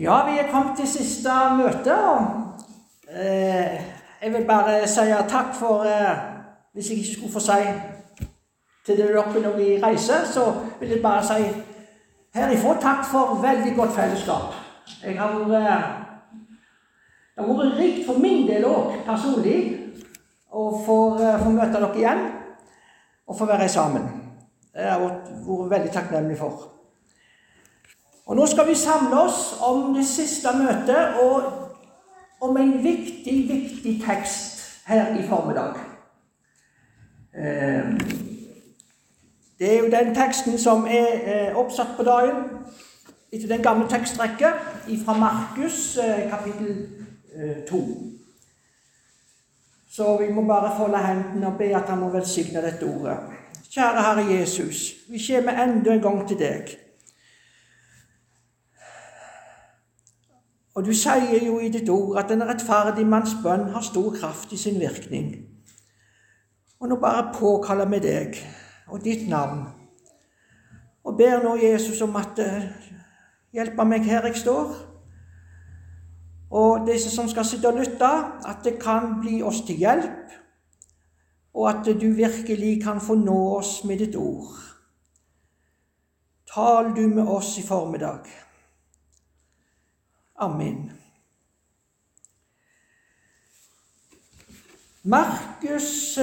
Ja, vi er kommet til siste møte, og eh, jeg vil bare si takk for eh, Hvis jeg ikke skulle få si til dere når vi reiser, så vil jeg bare si herifra takk for veldig godt fellesskap. Jeg har vært Det har vært rikt for min del òg, personlig, å få, eh, få møte dere igjen og få være sammen. Det har jeg vært veldig takknemlig for. Og Nå skal vi samle oss om det siste møtet og om en viktig, viktig tekst her i formiddag. Eh, det er jo den teksten som er eh, oppsatt på dagen etter den gamle tekstrekke fra Markus eh, kapittel 2. Så vi må bare folde hendene og be at han må velsigne dette ordet. Kjære Herre Jesus, vi kommer enda en gang til deg. Og du sier jo i ditt ord at en rettferdig manns bønn har stor kraft i sin virkning. Og nå bare påkaller vi deg og ditt navn og ber nå Jesus om at uh, hjelpe meg her jeg står. Og disse som skal sitte og lytte, at det kan bli oss til hjelp, og at du virkelig kan få nå oss med ditt ord. Tal du med oss i formiddag. Amen. Markus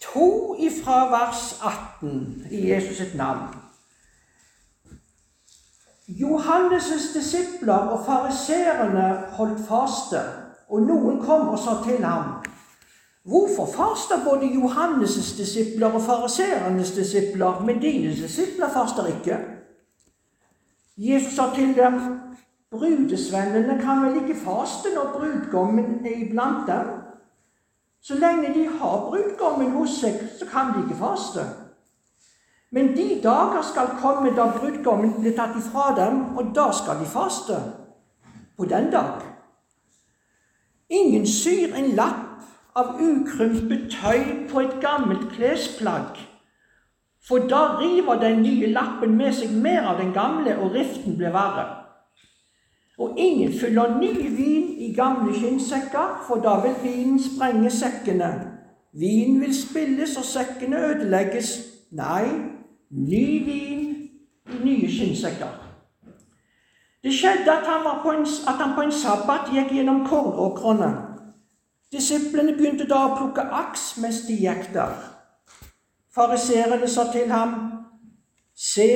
2 ifra vers 18 i Jesus sitt navn. Johannes' disipler og fariserene holdt faste, og noen kom og sa til ham Hvorfor faster både Johannes' disipler og fariseernes disipler, men dine disipler faster ikke? Jesus sa til dem Brudesvennene kan vel ikke faste når brudgommen er iblant dem? Så lenge de har brudgommen hos seg, så kan de ikke faste. Men de dager skal komme da brudgommen blir tatt ifra dem, og da skal de faste. På den dag. Ingen syr en lapp av ukrympet tøy på et gammelt klesplagg, for da river den nye lappen med seg mer av den gamle, og riften blir verre. Og ingen fyller ny vin i gamle skinnsekker, for da vil vinen sprenge sekkene. Vin vil spilles, og sekkene ødelegges. Nei, ny vin i nye skinnsekker. Det skjedde at han, en, at han, på en sabbat gikk gjennom kornåkrene. Disiplene begynte da å plukke aks mens de gikk der. Fariserene sa til ham, Se,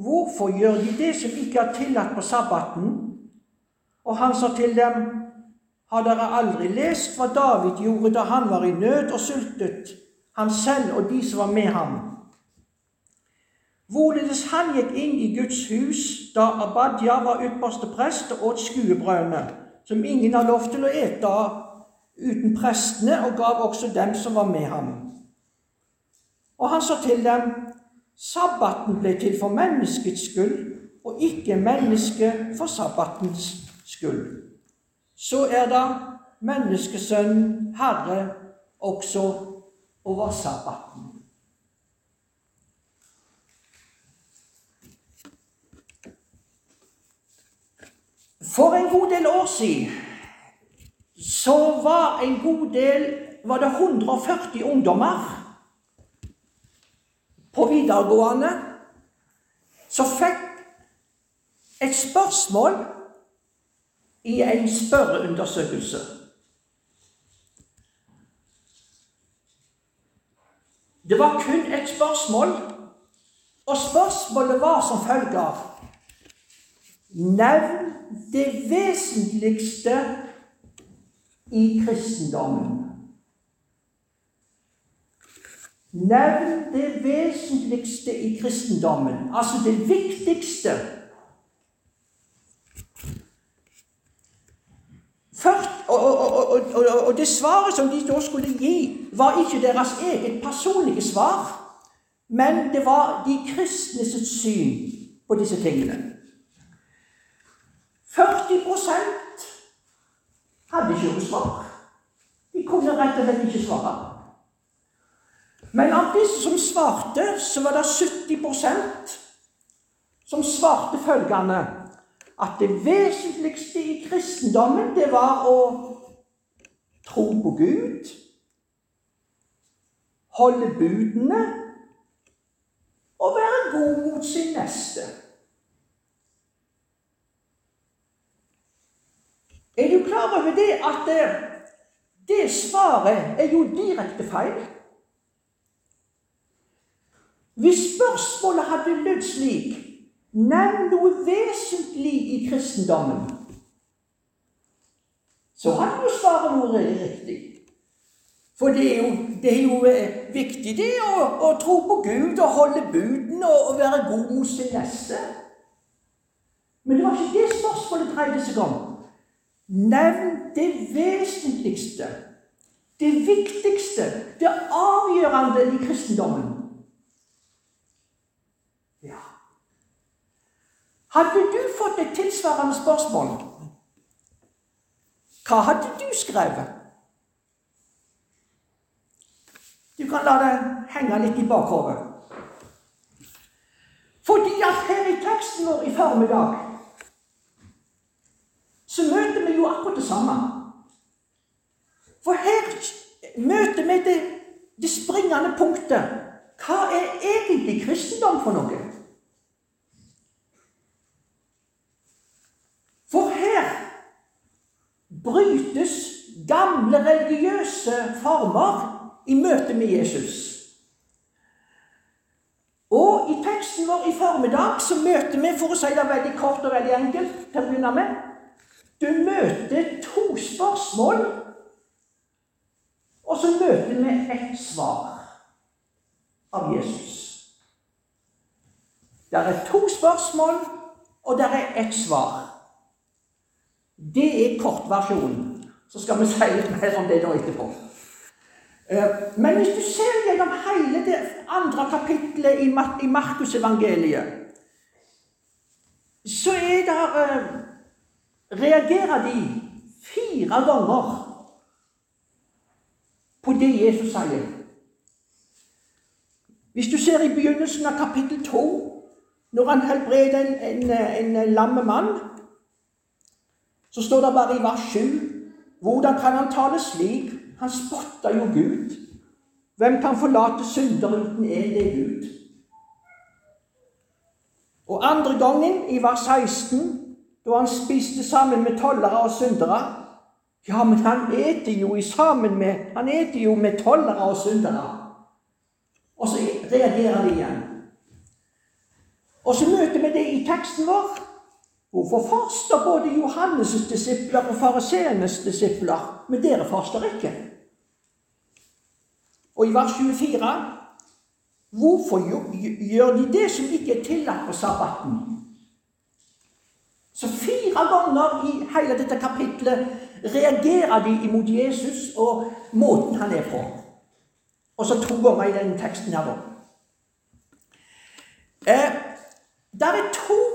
hvorfor gjør de det som ikke er tillatt på sabbaten? Og han sa til dem, Har dere aldri lest hva David gjorde da han var i nød og sultet, han selv og de som var med ham? Hvorledes han gikk inn i Guds hus da Abadja var ypperste prest og åt skuebrødene, som ingen har lov til å ete av uten prestene, og gav også dem som var med ham. Og han sa til dem, sabbaten ble til for menneskets skyld, og ikke mennesket for sabbatens skyld. Så er da menneskesønnen herre også over sabbaten. For en god del år siden så var en god del Var det 140 ungdommer på videregående som fikk et spørsmål i en spørreundersøkelse. Det var kun et spørsmål, og spørsmålet var som følger Nevn det vesentligste i kristendommen. Nevn det vesentligste i kristendommen, altså det viktigste Først, og, og, og, og, det svaret som de da skulle gi, var ikke deres eget personlige svar, men det var de kristnes syn på disse tingene. 40% hadde ikke noe svar. De kunne rett og slett ikke svare. Men av disse som svarte, så var det 70% som svarte følgende at det vesentligste i kristendommen, det var å tro på Gud, holde budene og være god mot sin neste. Er du klar over det at det svaret er jo direkte feil? Hvis spørsmålet hadde lydd slik Nevn noe vesentlig i kristendommen. Så hadde jo svaret vært riktig. For det er jo, det er jo eh, viktig det å, å, tro på Gud og holde buden og, og være god mot sin neste. Men det var ikke det spørsmålet dreide seg om. Nevn det vesentligste, det viktigste, det avgjørende i kristendommen. Ja. Hadde du fått et tilsvarende spørsmål, hva hadde du skrevet? Du kan la det henge litt i bakhodet. Fordi at her i teksten vår i formiddag så møter vi jo akkurat det samme. For her møter vi det, det springende punktet. Hva er egentlig kristendom for noe? For her brytes gamle religiøse former i møte med Jesus. Og i teksten vår i formiddag så møter vi, for å si det veldig kort og veldig enkelt til å begynne med Du møter to spørsmål, og så møter vi ett svar av Jesus. Det er to spørsmål, og det er ett svar. Det er kortversjonen. Så skal vi si litt mer om det da etterpå. Eh, men hvis du ser gjennom hele det andre kapittelet i Markusevangeliet, så er det eh, Reagerer de fire ganger på det Jesus sier. Hvis du ser i begynnelsen av kapittel 2, når han helbreder en, en, en lamme mann så står det bare i vers 7 Hvordan kan han tale slik? Han spotter jo Gud. Hvem kan forlate synder uten en det er Gud? Og andre gangen, i vers 16, da han spiste sammen med tollere og syndere Ja, men han eter jo sammen med Han eter jo med tollere og syndere. Og så reagerer de igjen. Og så møter vi det i teksten vår. Hvorfor faster både Johannes' disipler og fariseernes disipler, men dere faster ikke? Og i vers 24 Hvorfor gjør de det som ikke er tillatt på sabbaten? Så fire ganger i hele dette kapitlet reagerer de imot Jesus og måten han er på. Og så to ganger i denne teksten her, da. Eh, der er to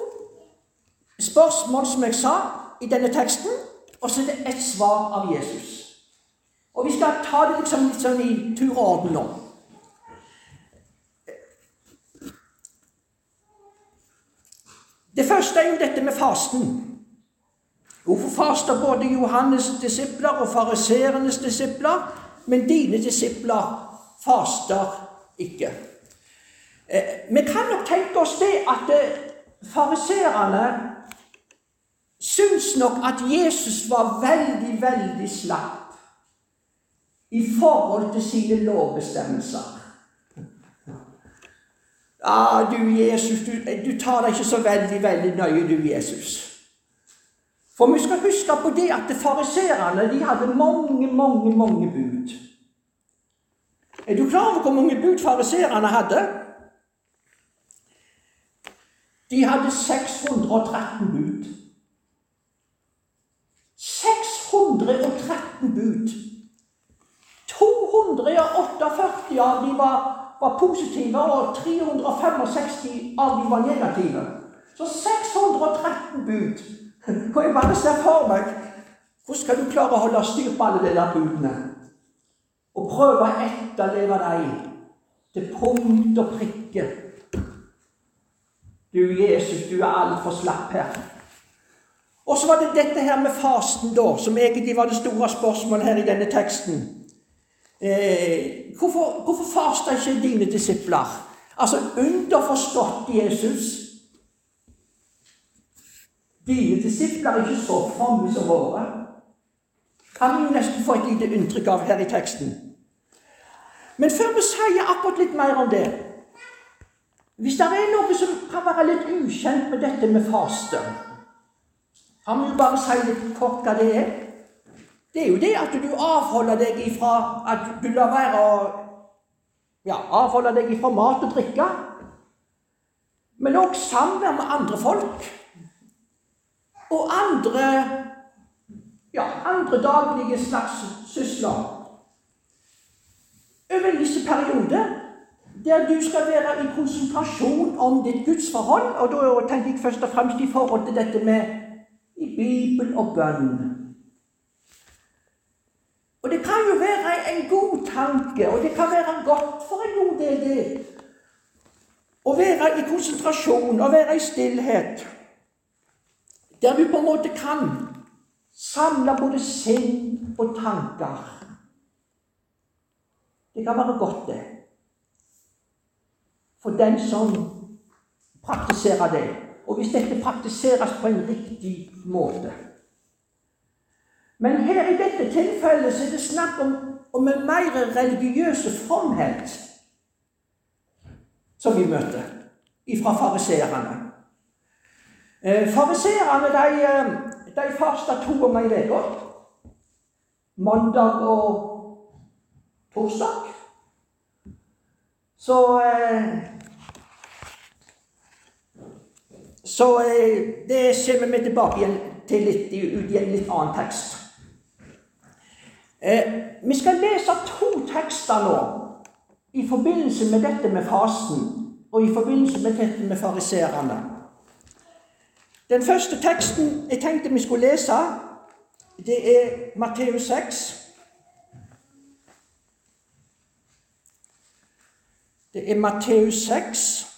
spørsmål, som jeg sa, i denne teksten, og så er det et svar av Jesus. Og vi skal ta det liksom litt sånn i tur og orden nå. Det første er jo dette med fasten. Hvorfor faster både Johannes' disipler og fariseernes disipler, men dine disipler faster ikke? Eh, vi kan nok tenke oss det at fariserene, fariseerne syns nok at Jesus var veldig, veldig slapp i forhold til sine lovbestemmelser. Ja, du Jesus, du, du tar deg ikke så veldig, veldig nøye, du Jesus. For vi skal huske på det at fariserene de hadde mange, mange, mange bud. Er du klar over hvor mange bud fariserene hadde? De hadde 613 bud. 613 bud. 248 av de var, var, positive, og 365 av de var negative. Så 613 bud. Og jeg bare ser for meg hvordan skal du klare å holde styr på alle de der budene? Og prøve å etterleve dem til punkt og prikke. Du Jesus, du er altfor slapp her. Så var det dette her med fasten, da, som egentlig var det store spørsmålet her i denne teksten. Eh, hvorfor, hvorfor fasta ikke dine disipler? Altså underforstått Jesus. Dine disipler er ikke så fromme som våre. Kan vi nesten få et lite inntrykk av her i teksten. Men før vi sier akkurat litt mer om det Hvis det er noe som kan være litt ukjent med dette med faste Kan vi jo bare si litt kort hva det er. Det er jo det at du avholder deg ifra At du lar være å ja, avholde deg ifra mat og drikke. Men òg samvær med andre folk. Og andre ja, andre daglige slags sysler over en viss periode der du skal være i konsentrasjon om ditt gudsforhold. Og da tenker jeg først og fremst i forhold til dette med i Bibel og bønn. Og det kan jo være en god tanke, og det kan være godt for en god del, det. Å være i konsentrasjon å være i stillhet. Der vi på en måte kan samle både sinn og tanker. Det kan være godt, det. For den som praktiserer det. Og hvis dette praktiseres på en riktig måte. Men her i dette tilfellet så er det snakk om, om en mer religiøse fromhet som vi møter fra fariseerne. Eh, fariseerne de, eh, de fasta to ganger i uka. Mandag og torsdag. Så eh, Så eh, det kommer vi tilbake igjen til litt, ut i en litt annen tekst. Eh, vi skal lese to tekster nå i forbindelse med dette med fasen og i forbindelse med dette med fariserene. Den første teksten jeg tenkte vi skulle lese, det er Matteus 6. Det er Matteus 6.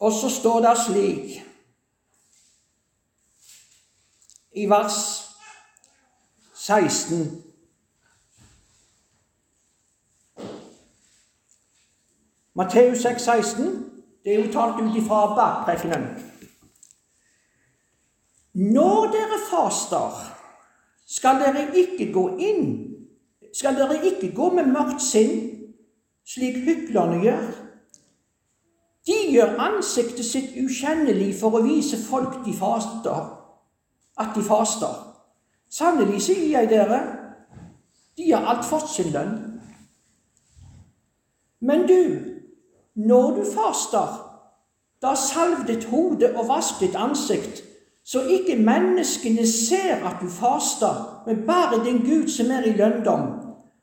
Og så står det slik i vers 16 Matteus 6, 16, det er jo talt ut ifra bakprekenen. Når dere faster, skal dere ikke gå inn Skal dere ikke gå med mørkt sinn, slik hyklerne gjør? Gjør ansiktet sitt ukjennelig for å vise folk de faster, at de faster. Sannelig, sier jeg dere, de har alt fått sin lønn. Men du, når du faster, da salv ditt hode og vask ditt ansikt, så ikke menneskene ser at du faster, men bare din Gud som er i lønndom,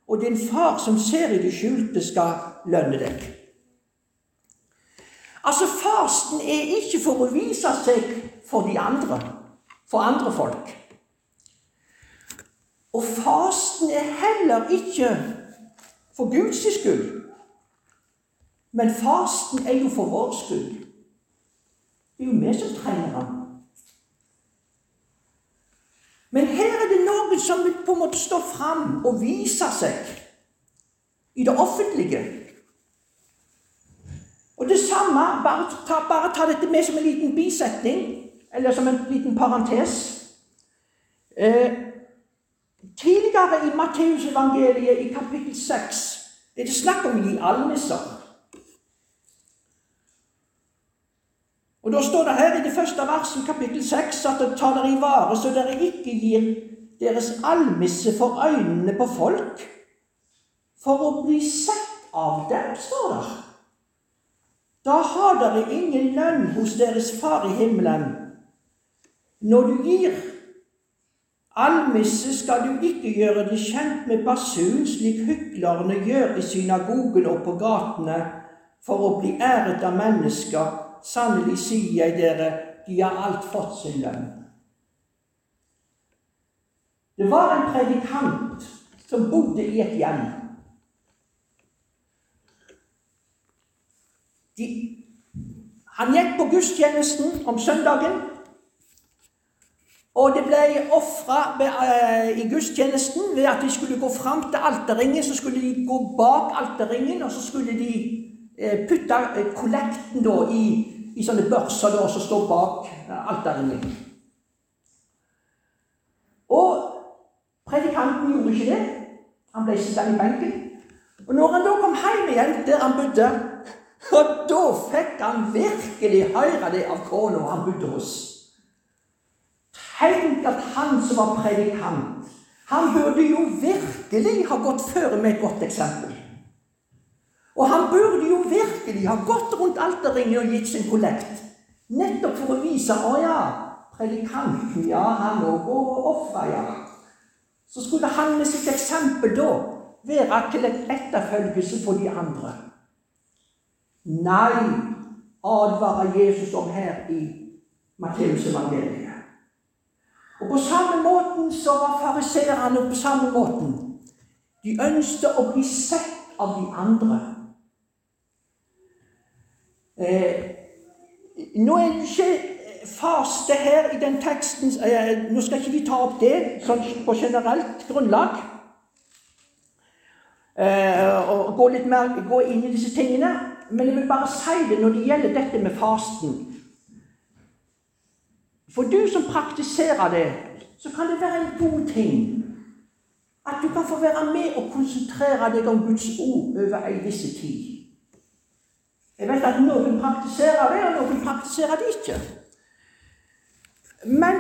og din far som ser i det skjulte, skal lønne deg. Altså, fasten er ikke for å vise seg for de andre, for andre folk. Og fasten er heller ikke for Guds skyld, men fasten er jo for vår skyld. Det er jo vi som trenger den. Men her er det noen som på en måte står fram og viser seg i det offentlige. Og det samme Bare ta, bare ta dette med som en liten bisetning, eller som en liten parentes. Eh, tidligere i Matteusevangeliet i kapittel 6 er det snakk om å gi almisser. Og Da står det her i det første verset, kapittel 6, at dere tar dere i vare så dere ikke gir deres almisse for øynene på folk, for å bli sett av dem, står det. Da har dere ingen lønn hos deres far i himmelen. Når du gir almisse, skal du ikke gjøre det kjent med basun, slik hyklerne gjør i synagogen og på gatene, for å bli æret av mennesker Sannelig sier jeg dere, de har alt fått sin lønn. Det var en predikant som bodde i et hjem. De, Han gikk på gudstjenesten om søndagen. Og det ble ofra eh, i gudstjenesten ved at de skulle gå fram til alterringen. Så skulle de gå bak alterringen, og så skulle de eh, putte eh, kollekten i, i, sånne børser da, som står bak alterringen. Og predikanten gjorde ikke det. Han ble sittende i benken. Og når han da kom hjem igjen der han bodde, og da fikk han virkelig høre det av kona han bodde hos. Tenk at han som var predikant, han burde jo virkelig ha gått føre med et godt eksempel. Og han burde jo virkelig ha gått rundt alterringen og gitt sin kollekt. Nettopp for å vise å ja, predikanten, ja, han òg går og ofrer, ja. Så skulle han med sitt eksempel da være til en etterfølgelse for de andre. Nei, advarer Jesus om her i Matteus evangeliet. Og på samme måten så var fariseerne på samme måten. De ønsket å bli sett av de andre. Eh, nå er det ikke faste her i den teksten eh, Nå skal ikke vi ta opp det sånn på generelt grunnlag. Eh, og gå mer gå inn i disse tingene. Men jeg vil bare si det når det gjelder dette med fasten. For du som praktiserer det, så kan det være en god ting at du kan få være med og konsentrere deg om Guds ord over ei viss tid. Jeg vet at noen praktiserer det, og noen praktiserer det ikke. Men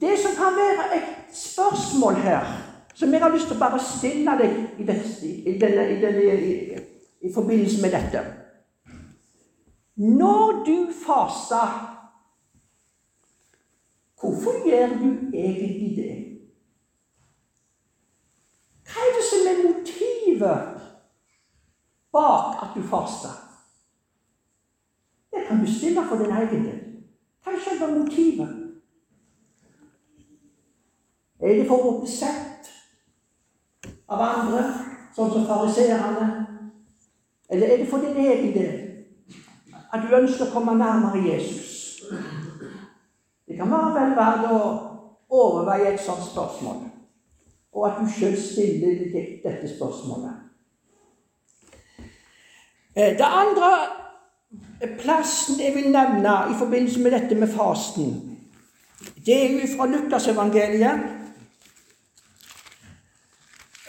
det som kan være et spørsmål her, som jeg har lyst til å bare stille deg i, denne, i, denne, i, denne, i forbindelse med dette Når du faster Hvorfor gjør du egentlig det? Hva er det som er motivet bak at du faster? Det kan du stille for din egen del. Hva er selve motivet? Er det for å bli sett av andre, sånn som fariseerne? Eller er det for din egen del? At du ønsker å komme nærmere Jesus? Det kan være vel verdt å overveie et sånt spørsmål, og at du sjøl stiller dette spørsmålet. Eh, det andre plassen jeg vil nevne i forbindelse med dette med fasten, det er jo fra Lukasevangeliet,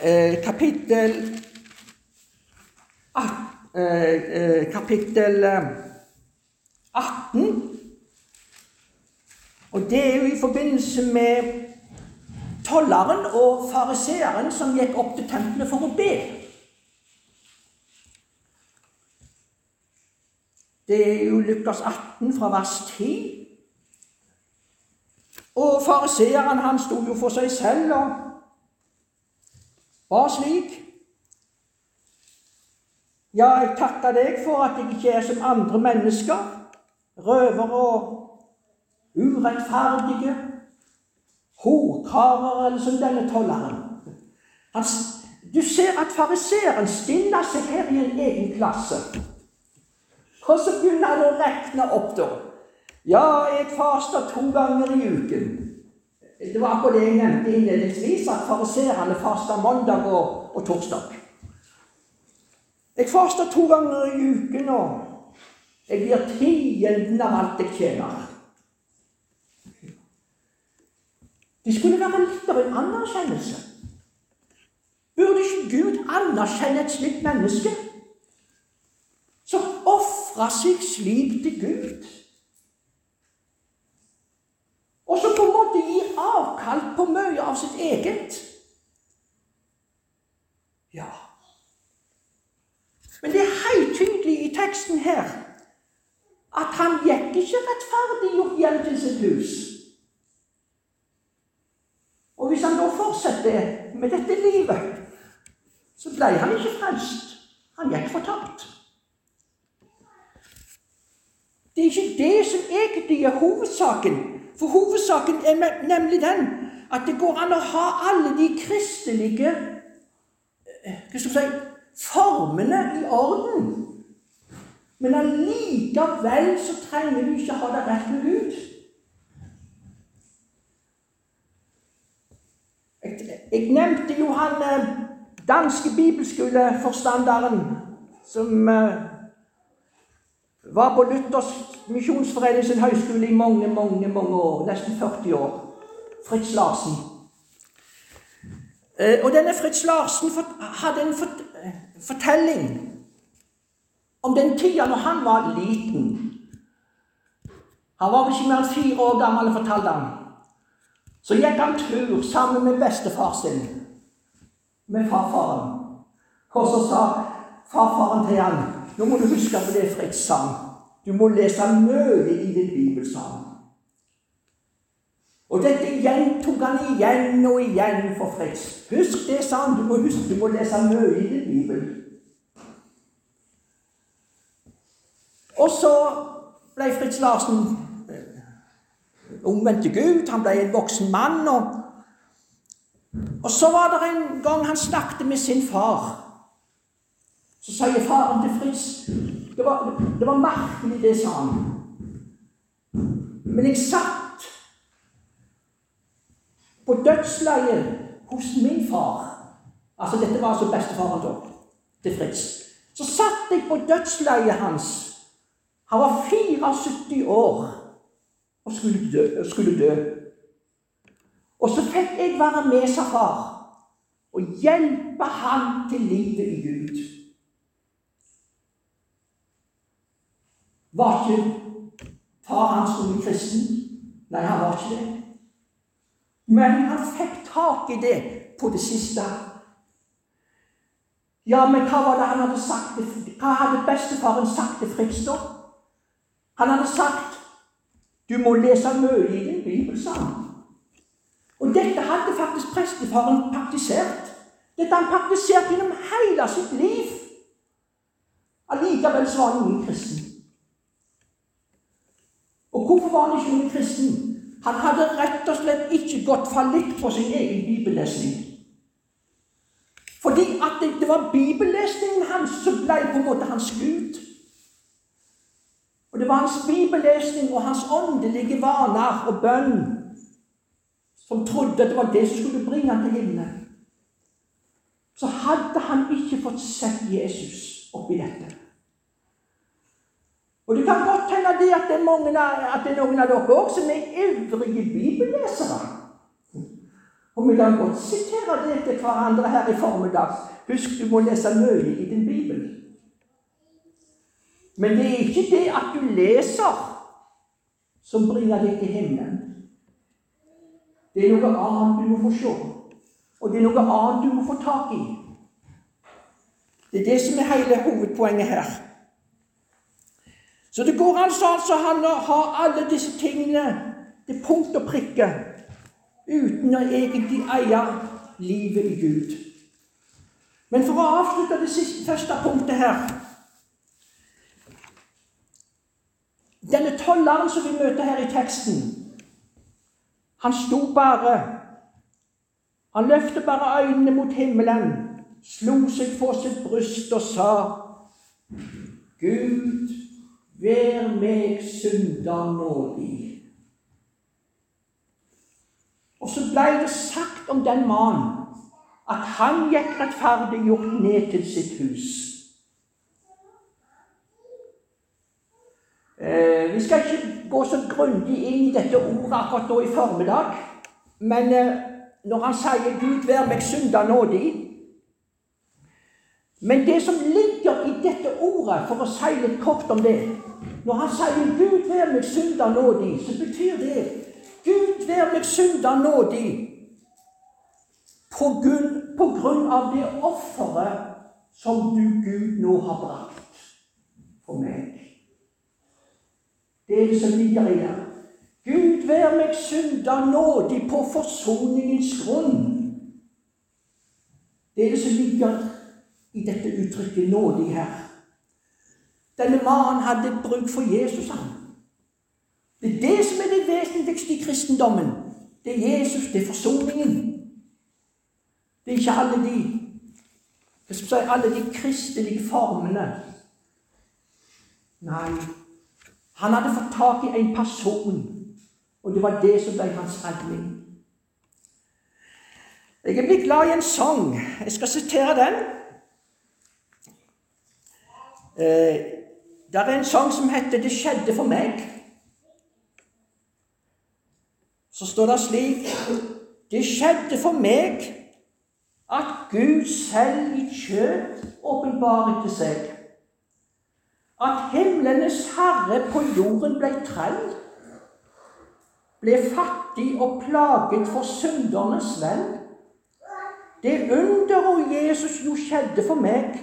eh, kapittel 18 kapittel 18 og det er jo i forbindelse med tolleren og fariseeren som gikk opp til tempelet for å be. Det er jo Lukas 18 fra vers 10. Og fariseeren han sto jo for seg selv og var slik. Ja, jeg takker deg for at jeg ikke er som andre mennesker, røvere og urettferdige, horkarer eller som denne tolleren. du ser at fariseeren stiller seg her i en egen klasse. Og så begynner han å regne opp, da. Ja, jeg faster to ganger i uken. Det var akkurat det jeg nevnte innledningsvis, at fariseerne faster mandag og, og, torsdag. Jeg faster to ganger i uken, og jeg gir tienden av alt jeg tjener. Det skulle være litt av en anerkjennelse. Burde ikke Gud anerkjenne et slikt menneske som ofrer seg slik til Gud? Og som på en måte gir avkall på mye av sitt eget? Ja. Men det er helt tydelig i teksten her at han gikk ikke rettferdiggjort hjem til sitt hus. Og hvis han da fortsetter med dette livet, så ble han ikke frelst. Han gikk fortapt. Det er ikke det som egentlig er hovedsaken. For hovedsaken er nemlig den at det går an å ha alle de kristelige eh, hva skal si, formene i orden. Men allikevel så trenger du ikke ha det rett med Gud. Jeg, nevnte jo han eh, danske bibelskoleforstanderen som eh, var på Luthers misjonsforening sin høyskole i mange, mange, mange år. Nesten 40 år. Fritz Larsen. Eh, og denne Fritz Larsen hadde en fortelling om den tida når han var liten. Han var vel ikke mer enn fire år gammel, fortalte han. Så gikk han tur sammen med bestefar sin, med farfaren. Og så sa farfaren til han Nå må du huske på det Fritz sa. Du må lese mye i din bibel, sa han. Og dette gjentok han igjen og igjen for Fritz. Husk det, sa han. Du må huske, du må lese mye i din bibel. Og så ble Fritz Larsen eh, omvendt til Gud. Han ble en voksen mann. Og, og så var det en gang han snakket med sin far. Så sier faren til Fritz Det var, det var merkelig, det, sa han. Men jeg satt på dødsleiet hos min far. Altså, Dette var altså bestefaren til Fritz. Så satt jeg på dødsleiet hans han var 74 år og skulle dø. Skulle dø. Og så fikk jeg være med, sa far, og hjelpe han til livet i Gud. Var ikke far hans noen kristen? Nei, han var ikke det. Men han fikk tak i det på det siste. Ja, men hva var det han hadde sagt? Hva hadde bestefaren sagt til Fritz da? Han hadde sagt du må lese mye i din bibel, sa han. Og dette hadde faktisk prestefaren praktisert. Dette han praktisert gjennom hele sitt liv. Allikevel var han ingen kristen. Og hvorfor var han ikke ingen kristen? Han hadde rett og slett ikke gått fallitt på sin egen bibellesning. Fordi at det, det var bibellesningen hans som ble på en måte hans Gud. Og det var hans bibellesning og hans åndelige vaner og bønn som trodde det var det som skulle bringe ham til himmelen. Så hadde han ikke fått sett Jesus oppi dette. Og Det kan godt hende det at det er, mange, at det er noen av dere òg som er ivrige bibellesere. Og vi kan godt sitere det til hverandre her i formiddag. Husk, du må lese mye i din bibel. Men det er ikke det at du leser, som bringer deg til himmelen. Det er noe annet du må få se, og det er noe annet du må få tak i. Det er det som er hele hovedpoenget her. Så det går altså, an å ha alle disse tingene til punkt og prikke uten å egentlig eie livet i Gud. Men for å avslutte det siste, første punktet her Denne tolleren som vi møter her i teksten, han sto bare Han løftet bare øynene mot himmelen, slo seg for sitt bryst og sa Gud, vær meg synder nådig. Og så ble det sagt om den mannen at han gikk rettferdiggjort ned til sitt hus. Eh, vi skal ikke gå så grundig inn i dette ordet akkurat nå i formiddag. Men eh, når han sier 'Gud vær meg synda nådig' Men det som ligger i dette ordet, for å si litt kort om det Når han sier 'Gud vær meg synda nådig', så betyr det 'Gud vær meg synda nådig' på grunn, på grunn av det offeret som du, Gud, nå har brakt for meg. Det er det som ligger i det. Gud vær meg synder nådig på forsoningens grunn. Det er det som ligger i dette uttrykket 'nådig' her. Denne mannen hadde bruk for Jesus. han. Det er det som er det vesentligste i kristendommen. Det er Jesus, det er forsoningen. Det er ikke alle de, alle de kristelige formene Nei, han hadde fått tak i en person, og det var det som ble hans redning. Jeg er blitt glad i en sang. Jeg skal sitere den. Eh, det er en sang som heter 'Det skjedde for meg'. Så står det slik Det skjedde for meg at Gud selv i kjøtt åpenbaret seg. At himlenes herre på jorden ble trell, ble fattig og plaget for syndernes venn. Det underet Jesus jo skjedde for meg,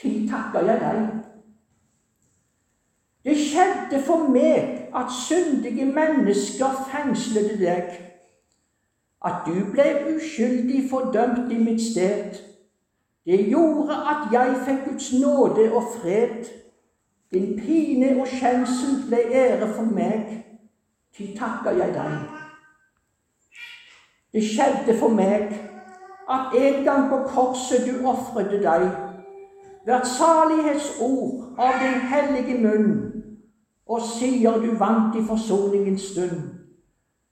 til takker jeg deg. Det skjedde for meg at syndige mennesker fengslet deg at du ble uskyldig fordømt i mitt sted. Det gjorde at jeg fikk Guds nåde og fred. Din pine og skjemsel ble ære for meg. Til takker jeg deg. Det skjedde for meg at en gang på korset du ofret deg. Hvert salighetsord av din hellige munn, og sier du vant i forsoningens stund.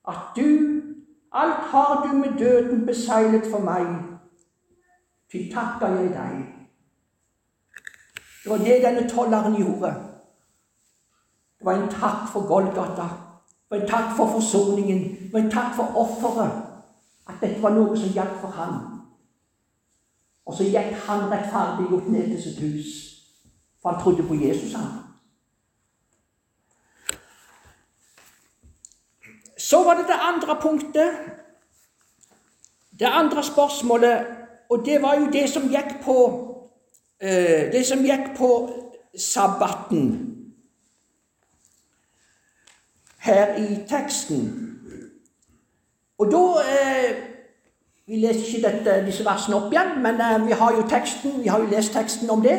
At du Alt har du med døden beseglet for meg. Til takker jeg deg. Det var det denne tolleren gjorde. Det var en takk for Golgata. Det var en takk for forsoningen. Det var en takk for offeret. At dette var noe som gjaldt for ham. Og så gikk han rettferdig opp ned til sitt hus. For han trodde på Jesus, han. Så var det det andre punktet. Det andre spørsmålet, og det var jo det som gikk på eh, Det som gikk på sabbaten her i teksten. Og da eh, Vi leser ikke dette, disse versene opp igjen, men eh, vi har jo teksten, vi har jo lest teksten om det.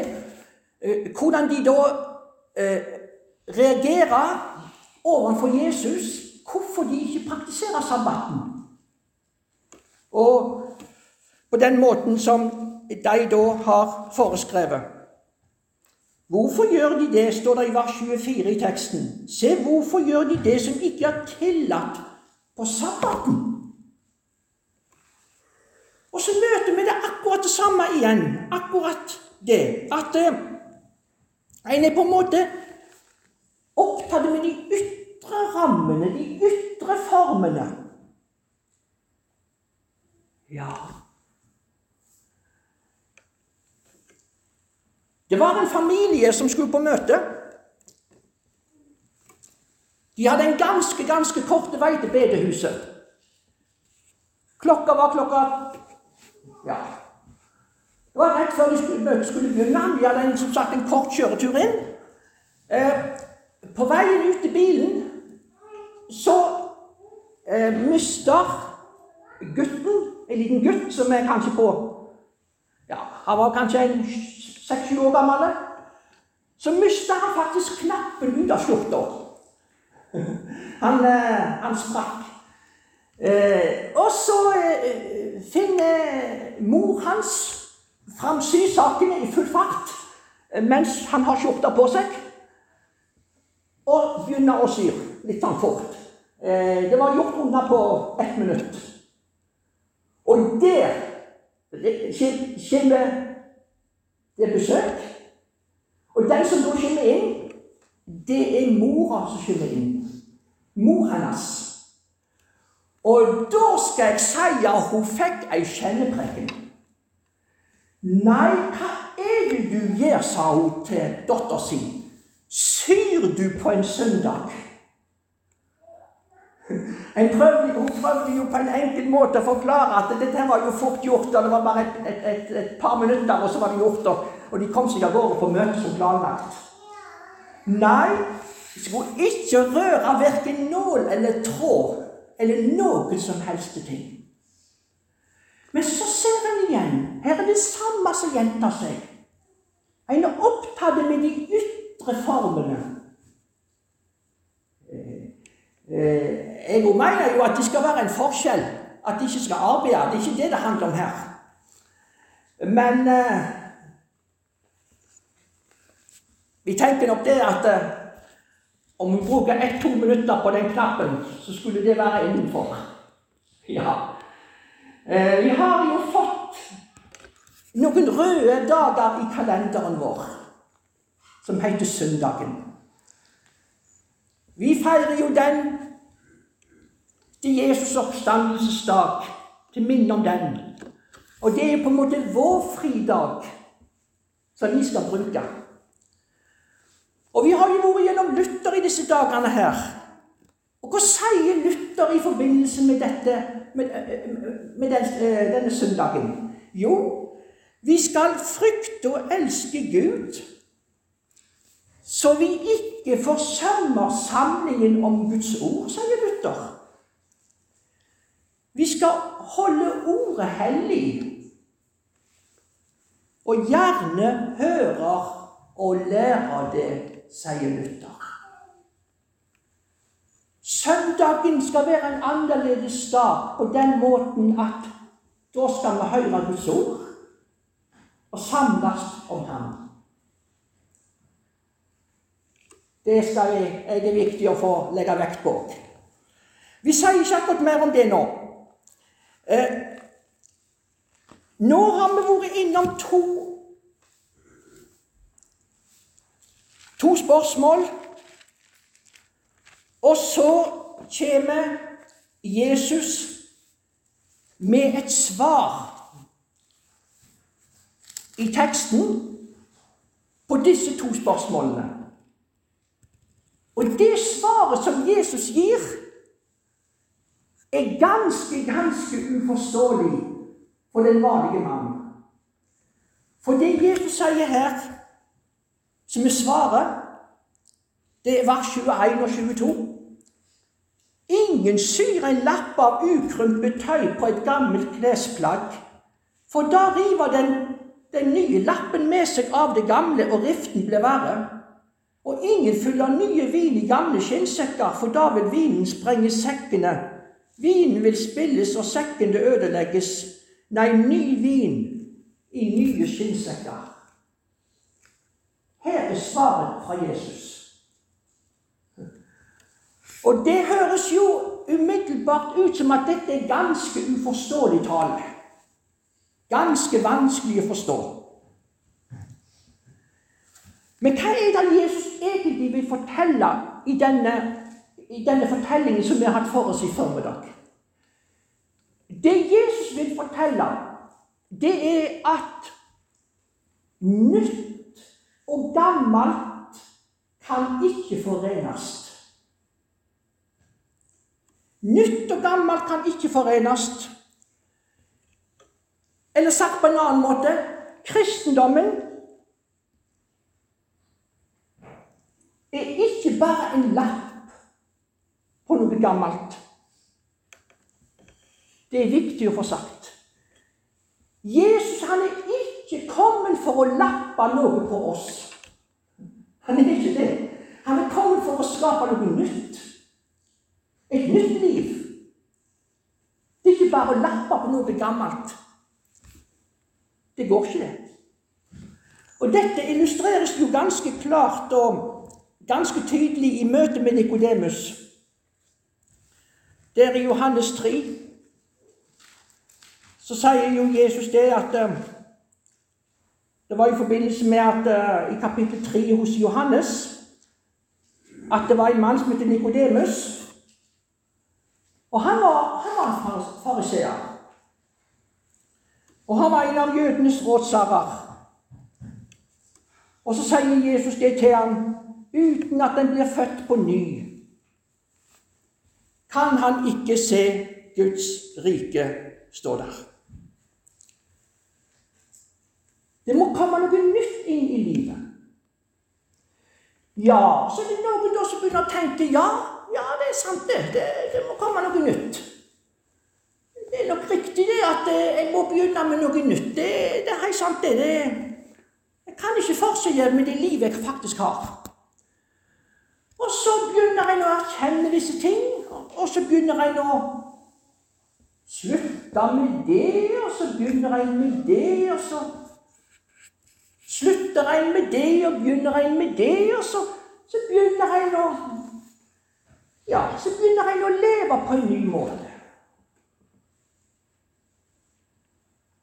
Eh, hvordan de da eh, reagerer overfor Jesus hvorfor de ikke praktiserer sabbaten. Og på den måten som de da har foreskrevet. Hvorfor gjør de det, står det i vers 24 i teksten. Se, hvorfor gjør de det som ikke er tillatt på sabbaten? Og så møter vi det akkurat det samme igjen. Akkurat det. At eh, en er på en måte opptatt med de ytre rammene, de ytre formene. Ja Det var en familie som skulle på møte. De hadde en ganske, ganske kort vei til bedehuset. Klokka var klokka Ja. Det var rett før de skulle, møtet skulle begynne. De hadde en, som sagt en kort kjøretur inn. Eh, på veien ut til bilen så eh, mister gutten, en liten gutt som er kanskje på ja, Han var kanskje seks-sju år gammel. Så mista han faktisk knappen ut av skjorta. Han, eh, han sprakk. Eh, og så eh, finner mor hans fram sysakene i full fart mens han har skjorta på seg, og begynner å sy litt sånn fort. Det var gjort unna på ett minutt. Og der kommer det er besøk. Og den som da kommer inn, det er mora som kommer inn. Mor hennes. Og da skal jeg si at hun fikk ei kjennepreken. Nei, hva er det du gjør, sa hun til datteren sin. Syr du på en søndag? En prøvde, hun prøvde jo på en enkel måte å forklare at dette var jo fort gjort. og Det var bare et, et, et, et par minutter, og så var det gjort. Og, og de kom seg av gårde på møtet som planlagt. Nei, skulle ikke røre verken nål eller tråd eller noen som helst ting. Men så ser en igjen. Her er det samme som gjentar seg. En er opptatt med de ytre formene. Eh, jeg mener jo at det skal være en forskjell. At de ikke skal arbeide. Det er ikke det det handler om her. Men eh, Vi tenker nok det at eh, om vi bruker ett-to minutter på den knappen, så skulle det være innenfor. Ja. Eh, vi har jo fått noen røde dager i kalenderen vår som heter søndagen. Vi feirer jo den til Jesus' oppstandelsesdag, til minne om den. Og det er på en måte vår fridag som vi skal bruke. Og vi har jo vært gjennom Luther i disse dagene her. Og hva sier Luther i forbindelse med, dette, med, med den, eh, denne søndagen? Jo, vi skal frykte og elske Gud, så vi ikke forsømmer samlingen om Guds ord, sier Luther. Vi skal holde ordet hellig og gjerne hører og lærer det, sier Luther. Søndagen skal være en annerledes dag på den måten at da skal vi høre Guds ord og samles om Ham. Det skal jeg, er det viktig å få legge vekt på. Vi sier ikke akkurat mer om det nå. Eh, nå har vi vært innom to to spørsmål. Og så kommer Jesus med et svar i teksten på disse to spørsmålene. Og det svaret som Jesus gir, er ganske, ganske uforståelig for den vanlige mannen. For det Jesus sier her, som er svaret, det er vers 21 og 22. Ingen syr en lapp av ukrympet tøy på et gammelt klesplagg, for da river den, den nye lappen med seg av det gamle, og riften blir verre. Og ingen fyller nye vin i gamle skinnsekker, for da vil vinen sprenge sekkene. Vinen vil spilles, og sekkene ødelegges. Nei, ny vin i nye skinnsekker. Her er svaret fra Jesus. Og det høres jo umiddelbart ut som at dette er ganske uforståelig tale. Ganske vanskelig å forstå. Men hva er det Jesus egentlig vil fortelle i denne, i denne fortellingen som vi har hatt for oss i formiddag? Det Jesus vil fortelle, det er at nytt og gammelt kan ikke forenes. Nytt og gammelt kan ikke forenes. Eller sagt på en annen måte kristendommen er ikke bare en lapp på noe gammelt. Det er viktig å få sagt. Jesus han er ikke kommet for å lappe noe på oss. Han er ikke det. Han er kommet for å skape noe nytt. Et nytt liv. Det er ikke bare å lappe på noe gammelt. Det går ikke, det. Og dette illustreres jo ganske klart og ganske tydelig i møte med Nikodemus. Der i Johannes 3 så sier jo Jesus det at uh, Det var i forbindelse med at uh, i kapittel 3 hos Johannes at det var en mann som het Nikodemus. Og han var, han var fariseer. Og han var en av jødenes rådsarer. Og så sier Jesus det til ham uten at en blir født på ny, kan han ikke se Guds rike, stå der. Det må komme noe nytt inn i livet. Ja, så er det noen da som begynner å tenke ja, ja, det er sant, det. Det, det må komme noe nytt. Det er nok riktig det at eh, jeg må begynne med noe nytt. Det, det er helt sant, det. det. Jeg kan ikke fortsette med det livet jeg faktisk har. Og så begynner en å erkjenne disse ting, og så begynner en å slutte med det, og så begynner en med det, og så slutter en med det, og begynner en med det, og så, så begynner en å Ja, så begynner en å leve på en ny måte.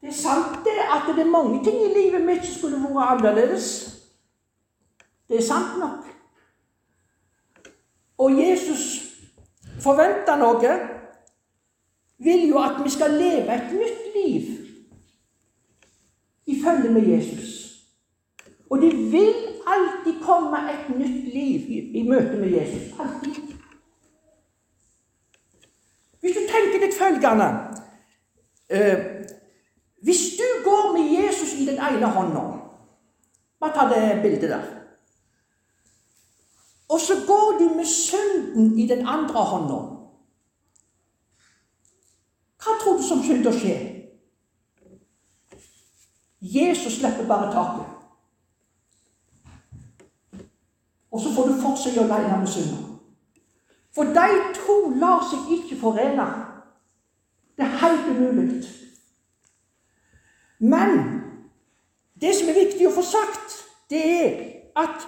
Det er sant det at det er mange ting i livet mitt som skulle vært annerledes. Det er sant nok. Og Jesus forventer noe, vil jo at vi skal leve et nytt liv i følge med Jesus. Og det vil alltid komme et nytt liv i, i møte med Jesus. Alltid. Hvis du tenker deg følgende eh, Hvis du går med Jesus i den ene hånda Bare ta det bildet der. Og så går du med synden i den andre hånda. Hva tror du som synder skjer? Jesus slipper bare taket. Og så får du fortsette å leie med synder. For de to lar seg ikke forene. Det er helt umulig. Men det som er viktig å få sagt, det er at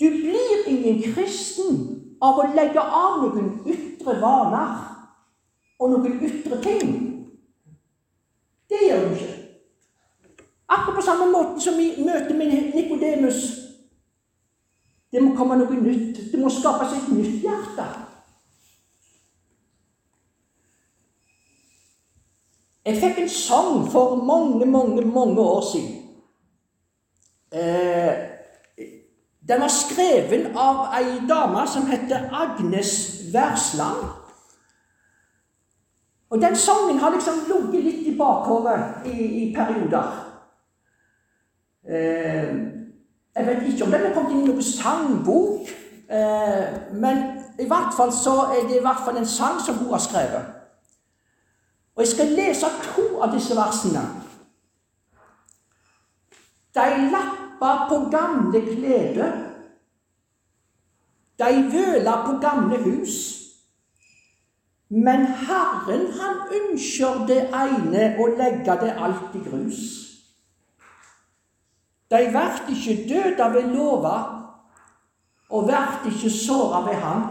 du blir ingen kristen av å legge av noen ytre vaner og noen ytre ting. Det gjør du ikke. Akkurat på samme måte som i møte med Nikodemus. Det må komme noe nytt. Det må skapes et nytt hjerte. Jeg fikk en sang for mange, mange, mange år siden. Eh, den var skrevet av ei dame som heter Agnes Wærsland. Og den sangen har liksom ligget litt i bakhodet i, i perioder. Eh, jeg vet ikke om den er kommet inn i noen sangbok, eh, men i hvert fall så er det i hvert fall en sang som hun har skrevet. Og jeg skal lese to av disse versene. De lappa på gamle kleder. De vøla på gamle hus. Men Herren, han ønsker det ene å legge det alt i grus. De vert ikke døde ved lova, og vert ikke såra ved Han.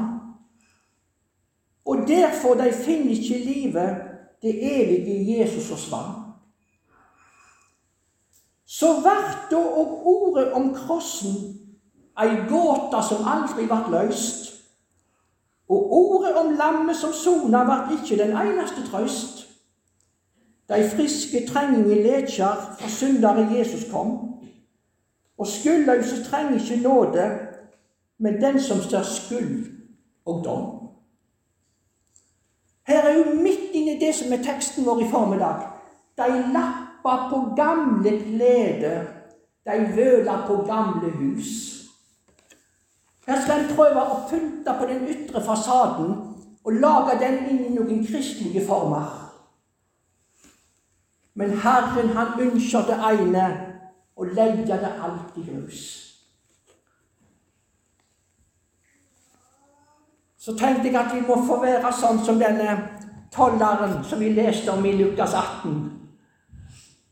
Og derfor de finner ikke livet det evige Jesus og svann. Så vert da og ordet om krossen ei gåte som aldri vart løyst. Og ordet om lammet som sona, vart ikke den eneste trøst. De friske trenging i lekjar for syndere Jesus kom. Og skuldløse trenger ikke nåde, men den som står skyld og dom. Her er jo midt inni det som er teksten vår i formiddag. De lappa på gamle kleder, de vøla på gamle hus. Her skal en prøve å pynte på den ytre fasaden og lage den inn i noen kristelige former. Men Herren, han ønsker det ene og legger det alt i grus. så tenkte jeg at vi må få være sånn som denne tolleren som vi leste om i Lukas 18.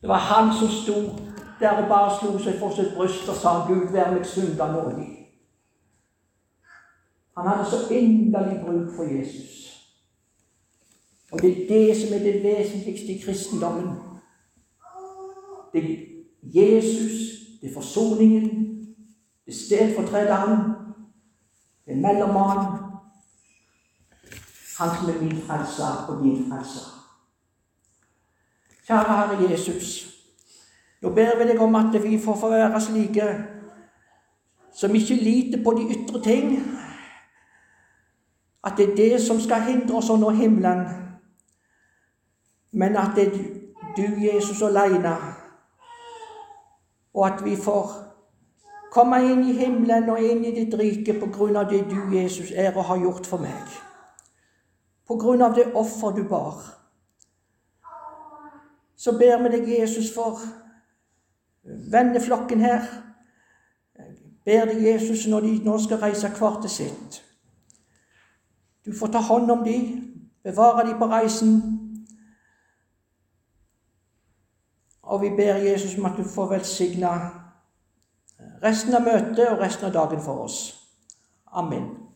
Det var han som sto der og bare slo seg for sitt bryst og sa 'Gud, vær meg synder nådig'. Han hadde så inderlig bruk for Jesus. Og det er det som er det vesentligste i kristendommen. Det er Jesus, det er forsoningen, det er stedfortrederen, det er mellommannen, han som er min frelser og din frelser. Kjære Herre Jesus. Nå ber vi deg om at vi får få være slike som ikke liter på de ytre ting. At det er det som skal hindre oss å nå himmelen. Men at det er du, Jesus, alene. Og at vi får komme inn i himmelen og inn i ditt rike på grunn av det du, Jesus, er og har gjort for meg på grunn av det offer du bar. Så ber vi deg, Jesus, for venneflokken her. Ber deg, Jesus, når de nå skal reise hver til sitt. Du får ta hånd om dem, bevare dem på reisen. Og vi ber Jesus om at du får velsigne resten av møtet og resten av dagen for oss. Amen.